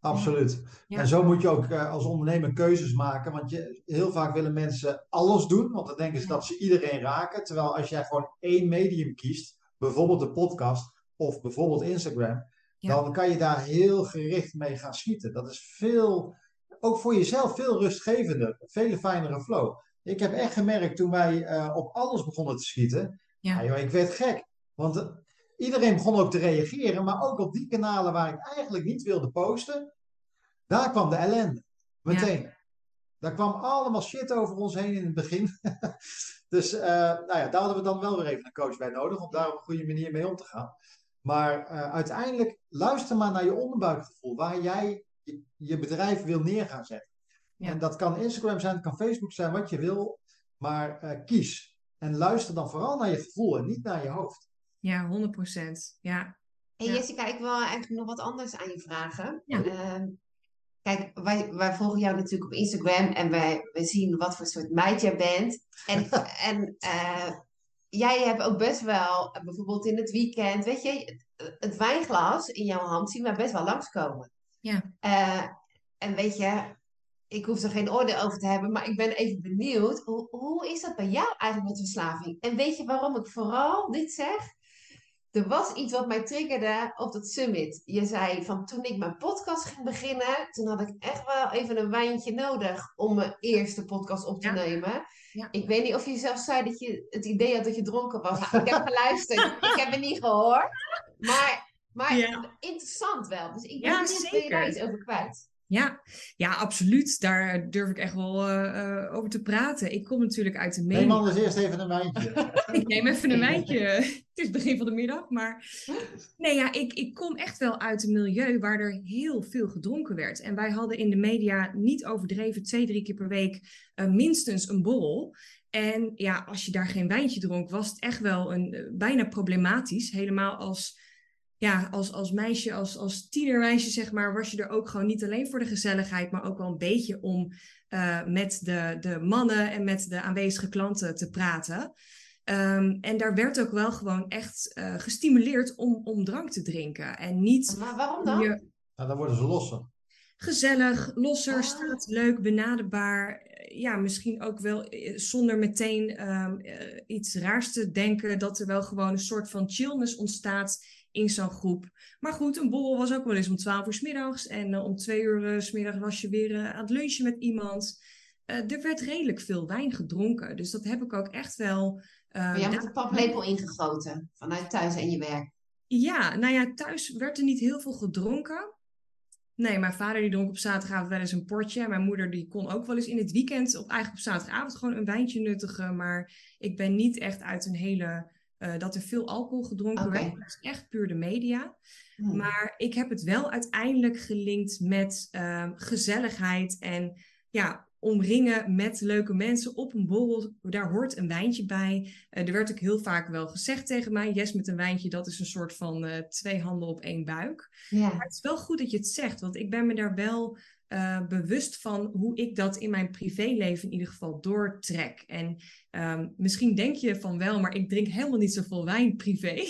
Speaker 3: Absoluut. En zo moet je ook uh, als ondernemer keuzes maken. Want je, heel vaak willen mensen alles doen. Want dan denken ze dat ze iedereen raken. Terwijl als jij gewoon één medium kiest. Bijvoorbeeld de podcast of bijvoorbeeld Instagram. Dan kan je daar heel gericht mee gaan schieten. Dat is veel, ook voor jezelf veel rustgevender. Veel fijnere flow. Ik heb echt gemerkt toen wij uh, op alles begonnen te schieten. Ja. joh, ik werd gek. Want Iedereen begon ook te reageren, maar ook op die kanalen waar ik eigenlijk niet wilde posten. Daar kwam de ellende. Meteen. Daar kwam allemaal shit over ons heen in het begin. (laughs) dus uh, nou ja, daar hadden we dan wel weer even een coach bij nodig om daar op een goede manier mee om te gaan. Maar uh, uiteindelijk luister maar naar je onderbuikgevoel, waar jij je, je bedrijf wil neer gaan zetten. Ja. En dat kan Instagram zijn, het kan Facebook zijn, wat je wil. Maar uh, kies. En luister dan vooral naar je gevoel en niet naar je hoofd.
Speaker 1: Ja, 100%. Ja.
Speaker 2: Hey
Speaker 1: ja.
Speaker 2: Jessica, ik wil eigenlijk nog wat anders aan je vragen. Ja. Uh, kijk, wij, wij volgen jou natuurlijk op Instagram en wij, wij zien wat voor soort meid jij bent. En, (laughs) en uh, jij hebt ook best wel, bijvoorbeeld in het weekend, weet je, het wijnglas in jouw hand zien we best wel langskomen.
Speaker 1: Ja.
Speaker 2: Uh, en weet je, ik hoef er geen oordeel over te hebben, maar ik ben even benieuwd. Hoe, hoe is dat bij jou eigenlijk met verslaving? En weet je waarom ik vooral dit zeg? Er was iets wat mij triggerde op dat summit. Je zei van toen ik mijn podcast ging beginnen, toen had ik echt wel even een wijntje nodig om mijn eerste podcast op te ja. nemen. Ja. Ik weet niet of je zelf zei dat je het idee had dat je dronken was. ik heb geluisterd, (laughs) ik heb het niet gehoord. Maar, maar ja. interessant wel. Dus ik ben
Speaker 1: ja,
Speaker 2: niet ben je daar iets over kwijt.
Speaker 1: Ja, ja, absoluut. Daar durf ik echt wel uh, uh, over te praten. Ik kom natuurlijk uit de media.
Speaker 3: Neem anders eerst even een wijntje. (laughs)
Speaker 1: ik neem even een wijntje. Het is begin van de middag, maar... Nee, ja, ik, ik kom echt wel uit een milieu waar er heel veel gedronken werd. En wij hadden in de media niet overdreven twee, drie keer per week uh, minstens een borrel. En ja, als je daar geen wijntje dronk, was het echt wel een, bijna problematisch. Helemaal als ja, als, als meisje, als, als tienermeisje, zeg maar, was je er ook gewoon niet alleen voor de gezelligheid, maar ook wel een beetje om uh, met de, de mannen en met de aanwezige klanten te praten. Um, en daar werd ook wel gewoon echt uh, gestimuleerd om, om drank te drinken. En niet.
Speaker 2: Maar waarom dan?
Speaker 3: Je... Nou, dan worden ze losser.
Speaker 1: Gezellig, losser, ah. staat leuk, benaderbaar. Ja, misschien ook wel eh, zonder meteen um, uh, iets raars te denken, dat er wel gewoon een soort van chillness ontstaat in zo'n groep. Maar goed, een borrel was ook wel eens om 12 uur s middags. En uh, om twee uur uh, s middags was je weer uh, aan het lunchen met iemand. er werd redelijk veel wijn gedronken. Dus dat heb ik ook echt wel.
Speaker 2: maar jij hebt een paplepel ingegoten vanuit thuis en je werk.
Speaker 1: Ja, nou ja, thuis werd er niet heel veel gedronken. Nee, mijn vader die dronk op zaterdagavond wel eens een portje. Mijn moeder die kon ook wel eens in het weekend, op, eigenlijk op zaterdagavond, gewoon een wijntje nuttigen. Maar ik ben niet echt uit een hele uh, dat er veel alcohol gedronken okay. werd. Dat is echt puur de media. Hmm. Maar ik heb het wel uiteindelijk gelinkt met uh, gezelligheid en ja, omringen met leuke mensen op een borrel. Daar hoort een wijntje bij. Uh, er werd ook heel vaak wel gezegd tegen mij: Yes, met een wijntje, dat is een soort van uh, twee handen op één buik.
Speaker 2: Ja.
Speaker 1: Maar het is wel goed dat je het zegt, want ik ben me daar wel uh, bewust van hoe ik dat in mijn privéleven in ieder geval doortrek. En um, misschien denk je van wel, maar ik drink helemaal niet zoveel wijn privé. (laughs)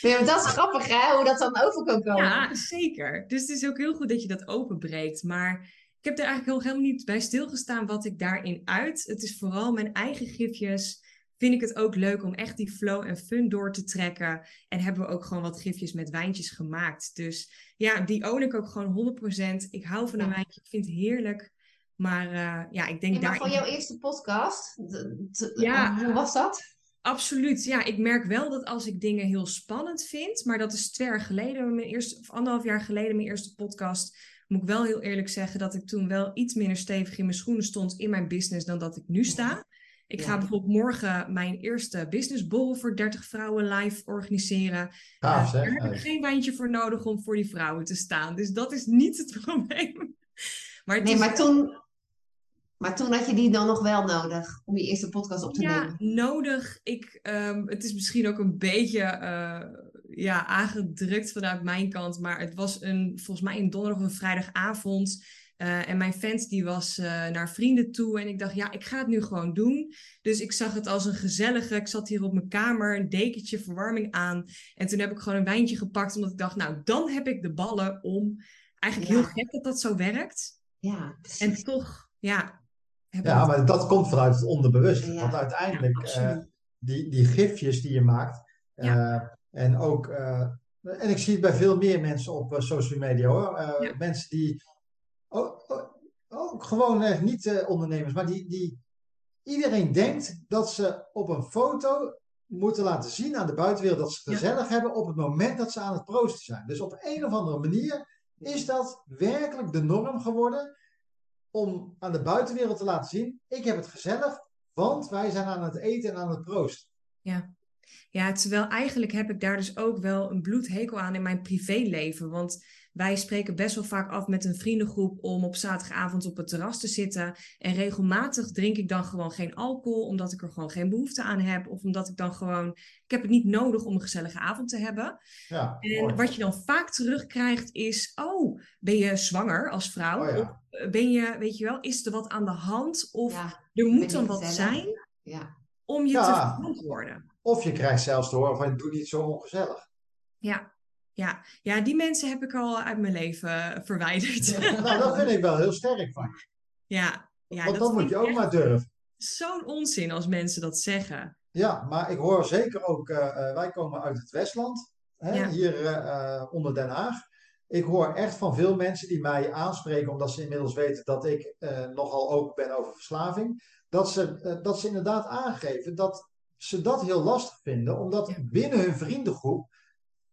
Speaker 2: ja, maar dat is grappig hè, hoe dat dan over kan komen.
Speaker 1: Ja, zeker. Dus het is ook heel goed dat je dat openbreekt. Maar ik heb er eigenlijk helemaal niet bij stilgestaan wat ik daarin uit. Het is vooral mijn eigen gifjes vind ik het ook leuk om echt die flow en fun door te trekken. En hebben we ook gewoon wat gifjes met wijntjes gemaakt. Dus ja, die own ik ook gewoon 100%. Ik hou van een ja. wijntje, ik vind het heerlijk. Maar uh, ja, ik denk
Speaker 2: ja,
Speaker 1: daar...
Speaker 2: van jouw eerste podcast, ja, hoe was dat?
Speaker 1: Absoluut, ja. Ik merk wel dat als ik dingen heel spannend vind, maar dat is twee jaar geleden, mijn eerste, of anderhalf jaar geleden, mijn eerste podcast, moet ik wel heel eerlijk zeggen dat ik toen wel iets minder stevig in mijn schoenen stond in mijn business dan dat ik nu sta. Ik ja. ga bijvoorbeeld morgen mijn eerste businessborrel voor 30 vrouwen live organiseren.
Speaker 3: Gaaf,
Speaker 1: uh, daar heb ik geen wijntje voor nodig om voor die vrouwen te staan. Dus dat is niet het (laughs) probleem.
Speaker 2: Maar het nee, maar toen, maar toen had je die dan nog wel nodig om je eerste podcast op te
Speaker 1: ja,
Speaker 2: nemen?
Speaker 1: Ja, nodig. Ik, um, het is misschien ook een beetje uh, ja, aangedrukt vanuit mijn kant. Maar het was een, volgens mij een donderdag of een vrijdagavond. Uh, en mijn vent die was uh, naar vrienden toe en ik dacht, ja, ik ga het nu gewoon doen. Dus ik zag het als een gezellige, ik zat hier op mijn kamer, een dekentje, verwarming aan. En toen heb ik gewoon een wijntje gepakt, omdat ik dacht, nou, dan heb ik de ballen om... Eigenlijk ja. heel gek dat dat zo werkt.
Speaker 2: Ja,
Speaker 1: En toch, ja...
Speaker 3: Ja, maar dat komt vanuit het onderbewuste. Ja. Want uiteindelijk, ja, uh, die, die gifjes die je maakt, en ook... en ik zie het bij veel meer mensen op social media hoor. Mensen die ook gewoon eh, niet uh, ondernemers, maar die, die, iedereen denkt dat ze op een foto moeten laten zien aan de buitenwereld dat ze gezellig ja. hebben op het moment dat ze aan het proosten zijn. Dus op een of andere manier Is dat werkelijk de norm geworden om aan de buitenwereld te laten zien, ik heb het gezellig, want wij zijn aan het eten en aan het proosten.
Speaker 1: Ja. Ja, terwijl eigenlijk heb ik daar dus ook wel een bloedhekel aan in mijn privéleven. Want wij spreken best wel vaak af met een vriendengroep om op zaterdagavond op het terras te zitten. En regelmatig drink ik dan gewoon geen alcohol, omdat ik er gewoon geen behoefte aan heb. Of omdat ik dan gewoon, ik heb het niet nodig om een gezellige avond te hebben. Ja, en wat je dan vaak terugkrijgt is, oh, ben je zwanger als vrouw? Oh, ja. Of ben je, weet je wel, is er wat aan de hand? Of er moet dan wat zijn ja. om je te verantwoorden.
Speaker 3: Of je krijgt zelfs te horen van, doe niet zo ongezellig.
Speaker 1: Ja, ja, ja, die mensen heb ik al uit mijn leven verwijderd.
Speaker 3: nou, dat vind ik wel heel sterk van je.
Speaker 1: Ja, ja
Speaker 3: Want dat moet je ook maar durven.
Speaker 1: Zo'n onzin als mensen dat zeggen.
Speaker 3: Ja, maar ik hoor zeker ook, uh, wij komen uit het Westland, hè, hier uh, onder Den Haag. Ik hoor echt van veel mensen die mij aanspreken, omdat ze inmiddels weten dat ik nogal open ben over verslaving, dat ze, dat ze inderdaad aangeven dat ze dat heel lastig vinden, omdat binnen hun vriendengroep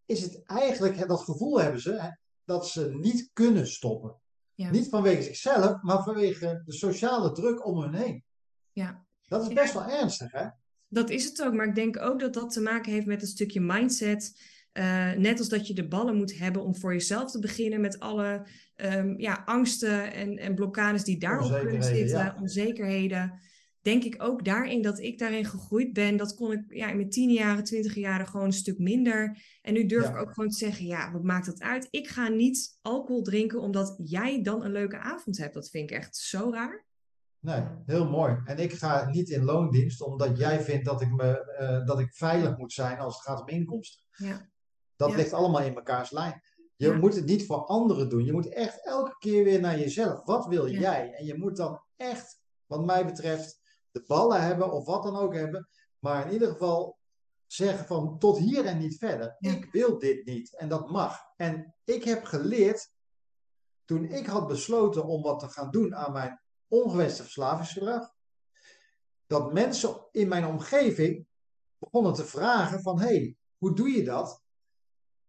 Speaker 3: is het eigenlijk, dat gevoel hebben ze, dat ze niet kunnen stoppen. Ja. Niet vanwege zichzelf, maar vanwege de sociale druk om hen heen. Ja. Dat is best wel ernstig, hè?
Speaker 1: Dat is het ook, maar ik denk ook dat dat te maken heeft met een stukje mindset. Uh, net als dat je de ballen moet hebben om voor jezelf te beginnen met alle um, ja, angsten en, en blokkades die daarop kunnen zitten, onzekerheden denk ik ook daarin dat ik daarin gegroeid ben. Dat kon ik ja, in mijn tien jaren, twintig jaren gewoon een stuk minder. En nu durf ik ook gewoon te zeggen, ja, wat maakt dat uit? Ik ga niet alcohol drinken omdat jij dan een leuke avond hebt. Dat vind ik echt zo raar.
Speaker 3: Nee, heel mooi. En ik ga niet in loondienst omdat jij vindt dat ik, me, uh, dat ik veilig moet zijn als het gaat om inkomsten. Ja. Dat ligt allemaal in mekaars lijn. Je moet het niet voor anderen doen. Je moet echt elke keer weer naar jezelf. Wat wil jij? En je moet dan echt, wat mij betreft, de ballen hebben of wat dan ook hebben. Maar in ieder geval zeggen van tot hier en niet verder. Ik wil dit niet en dat mag. En ik heb geleerd, toen ik had besloten om wat te gaan doen aan mijn ongewenste verslavingsgedrag, dat mensen in mijn omgeving begonnen te vragen van hé, hey, hoe doe je dat?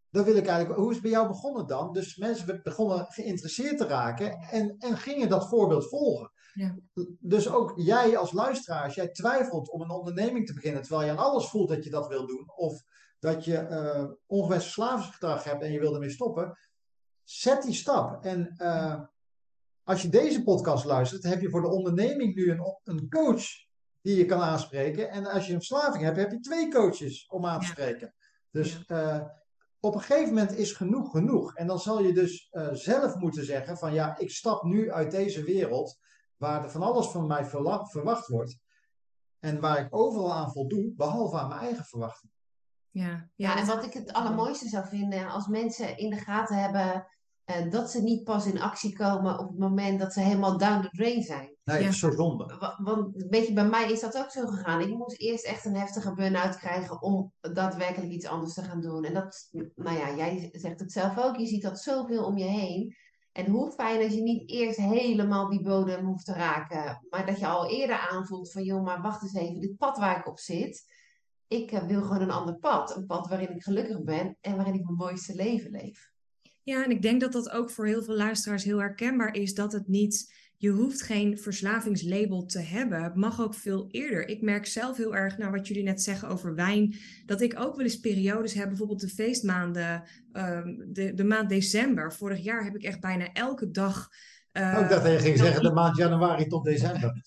Speaker 3: Dan wil ik eigenlijk, hoe is het bij jou begonnen dan? Dus mensen begonnen geïnteresseerd te raken en, en gingen dat voorbeeld volgen. Ja. Dus ook jij als luisteraar, als jij twijfelt om een onderneming te beginnen, terwijl je aan alles voelt dat je dat wil doen, of dat je uh, ongewenst verslavingsgedrag hebt en je wil ermee stoppen, zet die stap. En uh, als je deze podcast luistert, heb je voor de onderneming nu een, een coach die je kan aanspreken. En als je een verslaving hebt, heb je twee coaches om aan te spreken. Dus uh, op een gegeven moment is genoeg genoeg. En dan zal je dus zelf moeten zeggen van ja, ik stap nu uit deze wereld waar er van alles van mij verwacht wordt. En waar ik overal aan voldoe, behalve aan mijn eigen verwachting.
Speaker 2: Ja, ja, en wat ik het allermooiste zou vinden, als mensen in de gaten hebben uh, dat ze niet pas in actie komen op het moment dat ze helemaal down the drain zijn.
Speaker 3: Nee, ja. is zo zonde.
Speaker 2: Want een beetje bij mij is dat ook zo gegaan. Ik moest eerst echt een heftige burn-out krijgen om daadwerkelijk iets anders te gaan doen. En dat, nou ja, jij zegt het zelf ook, je ziet dat zoveel om je heen. En hoe fijn als je niet eerst helemaal die bodem hoeft te raken, maar dat je al eerder aanvoelt van joh, maar wacht eens even, dit pad waar ik op zit, ik eh, wil gewoon een ander pad. Een pad waarin ik gelukkig ben en waarin ik mijn mooiste leven leef.
Speaker 1: Ja, en ik denk dat dat ook voor heel veel luisteraars heel herkenbaar is dat het niet je hoeft geen verslavingslabel te hebben. Het mag ook veel eerder. Ik merk zelf heel erg, naar wat jullie net zeggen over wijn, dat ik ook wel eens periodes heb, bijvoorbeeld de feestmaanden, um, de, de maand december. Vorig jaar heb ik echt bijna elke dag
Speaker 3: uh, oh, ik dacht dat je ging zeggen de maand januari tot december.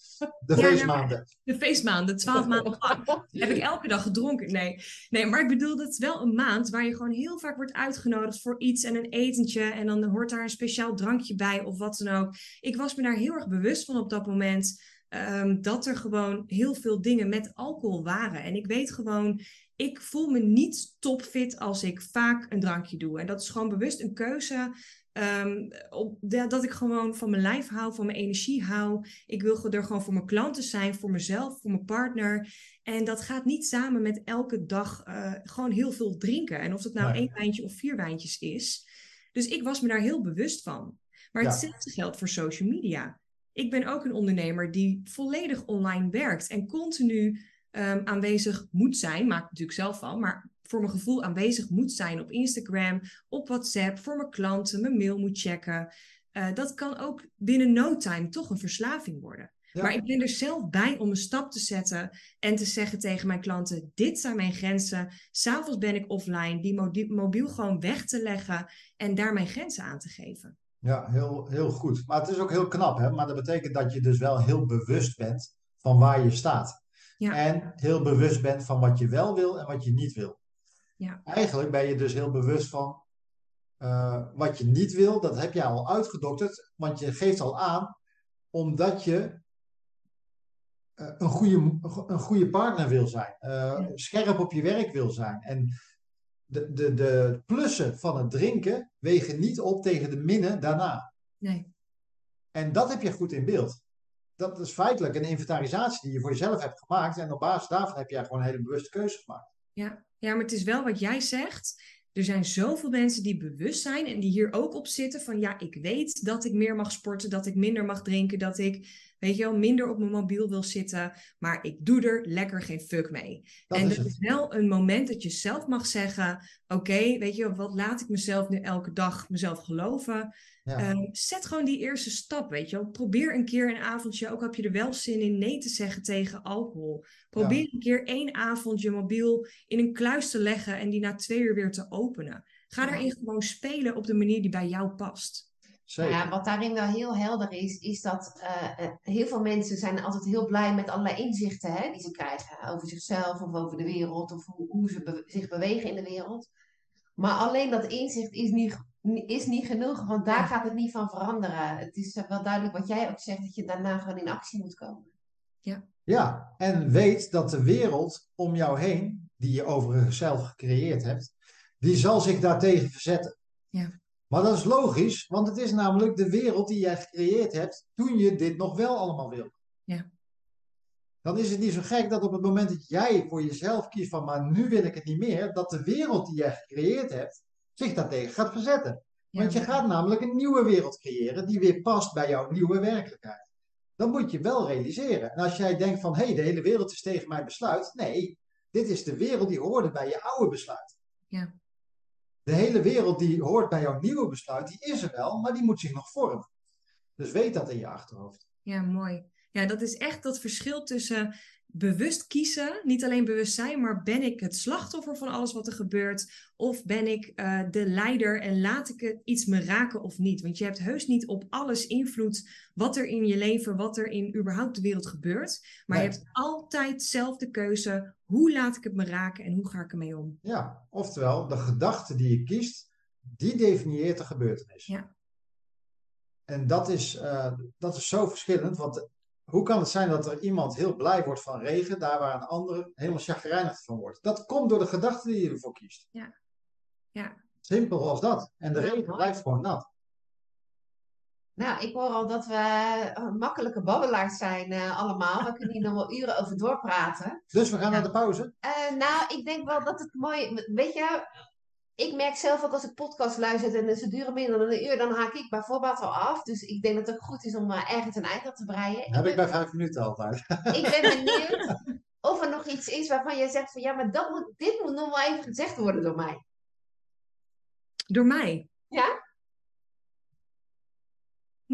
Speaker 3: De (laughs) feestmaanden.
Speaker 1: de feestmaanden, twaalf maanden (laughs) heb ik elke dag gedronken. Nee. nee, maar ik bedoel, dat is wel een maand waar je gewoon heel vaak wordt uitgenodigd voor iets en een etentje. En dan hoort daar een speciaal drankje bij of wat dan ook. Ik was me daar heel erg bewust van op dat moment. Um, dat er gewoon heel veel dingen met alcohol waren. En ik weet gewoon, ik voel me niet topfit als ik vaak een drankje doe. En dat is gewoon bewust een keuze Um, op, dat ik gewoon van mijn lijf hou, van mijn energie hou. Ik wil er gewoon voor mijn klanten zijn, voor mezelf, voor mijn partner. En dat gaat niet samen met elke dag uh, gewoon heel veel drinken. En of dat nou één wijntje of vier wijntjes is. Dus ik was me daar heel bewust van. Maar hetzelfde geldt voor social media. Ik ben ook een ondernemer die volledig online werkt en continu um, aanwezig moet zijn. Maak ik natuurlijk zelf van, maar voor mijn gevoel aanwezig moet zijn op Instagram, op WhatsApp, voor mijn klanten, mijn mail moet checken. Uh, dat kan ook binnen no time toch een verslaving worden. Maar ik ben er zelf bij om een stap te zetten en te zeggen tegen mijn klanten: dit zijn mijn grenzen. S'avonds ben ik offline, die mobiel gewoon weg te leggen en daar mijn grenzen aan te geven.
Speaker 3: Ja, heel, heel goed. Maar het is ook heel knap, hè? Maar dat betekent dat je dus wel heel bewust bent van waar je staat. Ja. En heel bewust bent van wat je wel wil en wat je niet wil. Ja. Eigenlijk ben je dus heel bewust van uh, wat je niet wil. Dat heb je al uitgedokterd, want je geeft al aan omdat je uh, een, goede, een goede partner wil zijn. Uh, ja. Scherp op je werk wil zijn. En de, de, de plussen van het drinken wegen niet op tegen de minnen daarna.
Speaker 1: Nee.
Speaker 3: En dat heb je goed in beeld. Dat is feitelijk een inventarisatie die je voor jezelf hebt gemaakt. En op basis daarvan heb jij gewoon een hele bewuste keuze gemaakt.
Speaker 1: Ja, ja maar het is wel wat jij zegt. Er zijn zoveel mensen die bewust zijn en die hier ook op zitten van ja, ik weet dat ik meer mag sporten, dat ik minder mag drinken, dat ik weet je wel, minder op mijn mobiel wil zitten. Maar ik doe er lekker geen fuck mee. en dat is wel een moment dat je zelf mag zeggen: Oké, weet je, wat laat ik mezelf nu elke dag mezelf geloven? Ehm, zet gewoon die eerste stap, weet je wel. Probeer een keer een avondje, ook heb je er wel zin in, nee te zeggen tegen alcohol. Probeer een keer één avond je mobiel in een kluis te leggen en die na twee uur weer te openen. Ga daarin gewoon spelen op de manier die bij jou past.
Speaker 2: Ja, wat daarin wel heel helder is, is dat uh, heel veel mensen zijn altijd heel blij met allerlei inzichten hè, die ze krijgen over zichzelf of over de wereld of hoe, hoe ze zich bewegen in de wereld. Maar alleen dat inzicht is niet, is niet genoeg, want daar gaat het niet van veranderen. Het is wel duidelijk wat jij ook zegt, dat je daarna gewoon in actie moet komen.
Speaker 1: Ja.
Speaker 3: Ja, en weet dat de wereld om jou heen, die je overigens zelf gecreëerd hebt, die zal zich daartegen verzetten.
Speaker 1: Ja.
Speaker 3: Maar dat is logisch, want het is namelijk de wereld die jij gecreëerd hebt toen je dit nog wel allemaal wilde.
Speaker 1: Ja.
Speaker 3: Dan is het niet zo gek dat op het moment dat jij voor jezelf kiest van maar nu wil ik het niet meer, dat de wereld die jij gecreëerd hebt zich daartegen gaat verzetten. Want je gaat namelijk een nieuwe wereld creëren die weer past bij jouw nieuwe werkelijkheid. Dat moet je wel realiseren. En als jij denkt van hé, hey, de hele wereld is tegen mijn besluit. Nee, dit is de wereld die hoorde bij je oude besluit.
Speaker 1: Ja
Speaker 3: de hele wereld die hoort bij jouw nieuwe besluit, die is er wel, maar die moet zich nog vormen. Dus weet dat in je achterhoofd.
Speaker 1: Ja, mooi. Ja, dat is echt dat verschil tussen bewust kiezen, niet alleen bewust zijn, maar ben ik het slachtoffer van alles wat er gebeurt? Of ben ik uh, de leider en laat ik het iets me raken of niet? Want je hebt heus niet op alles invloed wat er in je leven, wat er in überhaupt de wereld gebeurt. Maar je hebt altijd zelf de keuze, hoe laat ik het me raken en hoe ga ik ermee om?
Speaker 3: Ja, oftewel, de gedachte die je kiest, die definieert de gebeurtenis.
Speaker 1: Ja.
Speaker 3: En dat is, uh, dat is zo verschillend, want hoe kan het zijn dat er iemand heel blij wordt van regen, daar waar een ander helemaal chagrijnig van wordt? Dat komt door de gedachte die je ervoor kiest.
Speaker 1: Ja. ja.
Speaker 3: Simpel als dat. En de regen blijft gewoon nat.
Speaker 2: Nou, ik hoor al dat we uh, makkelijke babbelaars zijn uh, allemaal. We kunnen hier nog wel uren over doorpraten.
Speaker 3: Dus we gaan naar de pauze?
Speaker 2: Uh, nou, ik denk wel dat het mooi... Weet je, ik merk zelf ook als ik podcast luister en ze duren minder dan een uur, dan haak ik bijvoorbeeld al af. Dus ik denk dat het ook goed is om uh, ergens een eind aan te breien.
Speaker 3: Heb ik, bij vijf minuten altijd. (laughs)
Speaker 2: Ik ben benieuwd of er nog iets is waarvan jij zegt van ja, maar dat moet, dit moet nog wel even gezegd worden door mij.
Speaker 1: Door mij?
Speaker 2: Ja?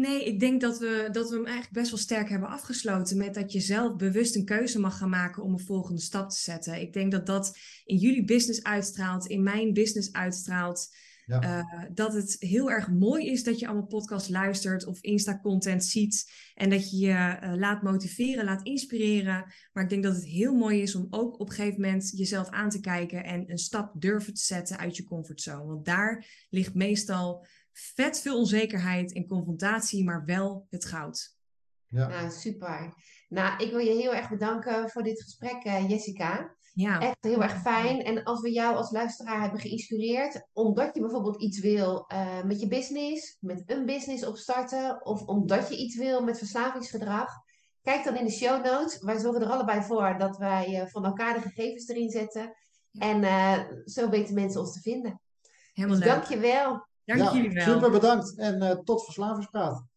Speaker 1: Nee, ik denk dat we, dat we hem eigenlijk best wel sterk hebben afgesloten met dat je zelf bewust een keuze mag gaan maken om een volgende stap te zetten. Ik denk dat dat in jullie business uitstraalt, in mijn business uitstraalt. Ja. Uh, dat het heel erg mooi is dat je allemaal podcasts luistert of Insta-content ziet en dat je je uh, laat motiveren, laat inspireren. Maar ik denk dat het heel mooi is om ook op een gegeven moment jezelf aan te kijken en een stap durven te zetten uit je comfortzone. Want daar ligt meestal vet veel onzekerheid en confrontatie, maar wel het goud.
Speaker 2: Ja. Nou, super. Nou, ik wil je heel erg bedanken voor dit gesprek, uh, Jessica.
Speaker 1: Ja.
Speaker 2: Echt heel erg fijn. En als we jou als luisteraar hebben geïnspireerd, omdat je bijvoorbeeld iets wil uh, met je business, met een business opstarten, of omdat je iets wil met verslavingsgedrag, kijk dan in de show notes. Wij zorgen er allebei voor dat wij uh, van elkaar de gegevens erin zetten. Ja. En zo weten mensen ons te vinden.
Speaker 1: Helemaal
Speaker 2: dus
Speaker 1: leuk.
Speaker 2: Dank je wel.
Speaker 1: Dank
Speaker 3: ja,
Speaker 1: jullie wel.
Speaker 3: Super bedankt en uh, tot verslavingspraat.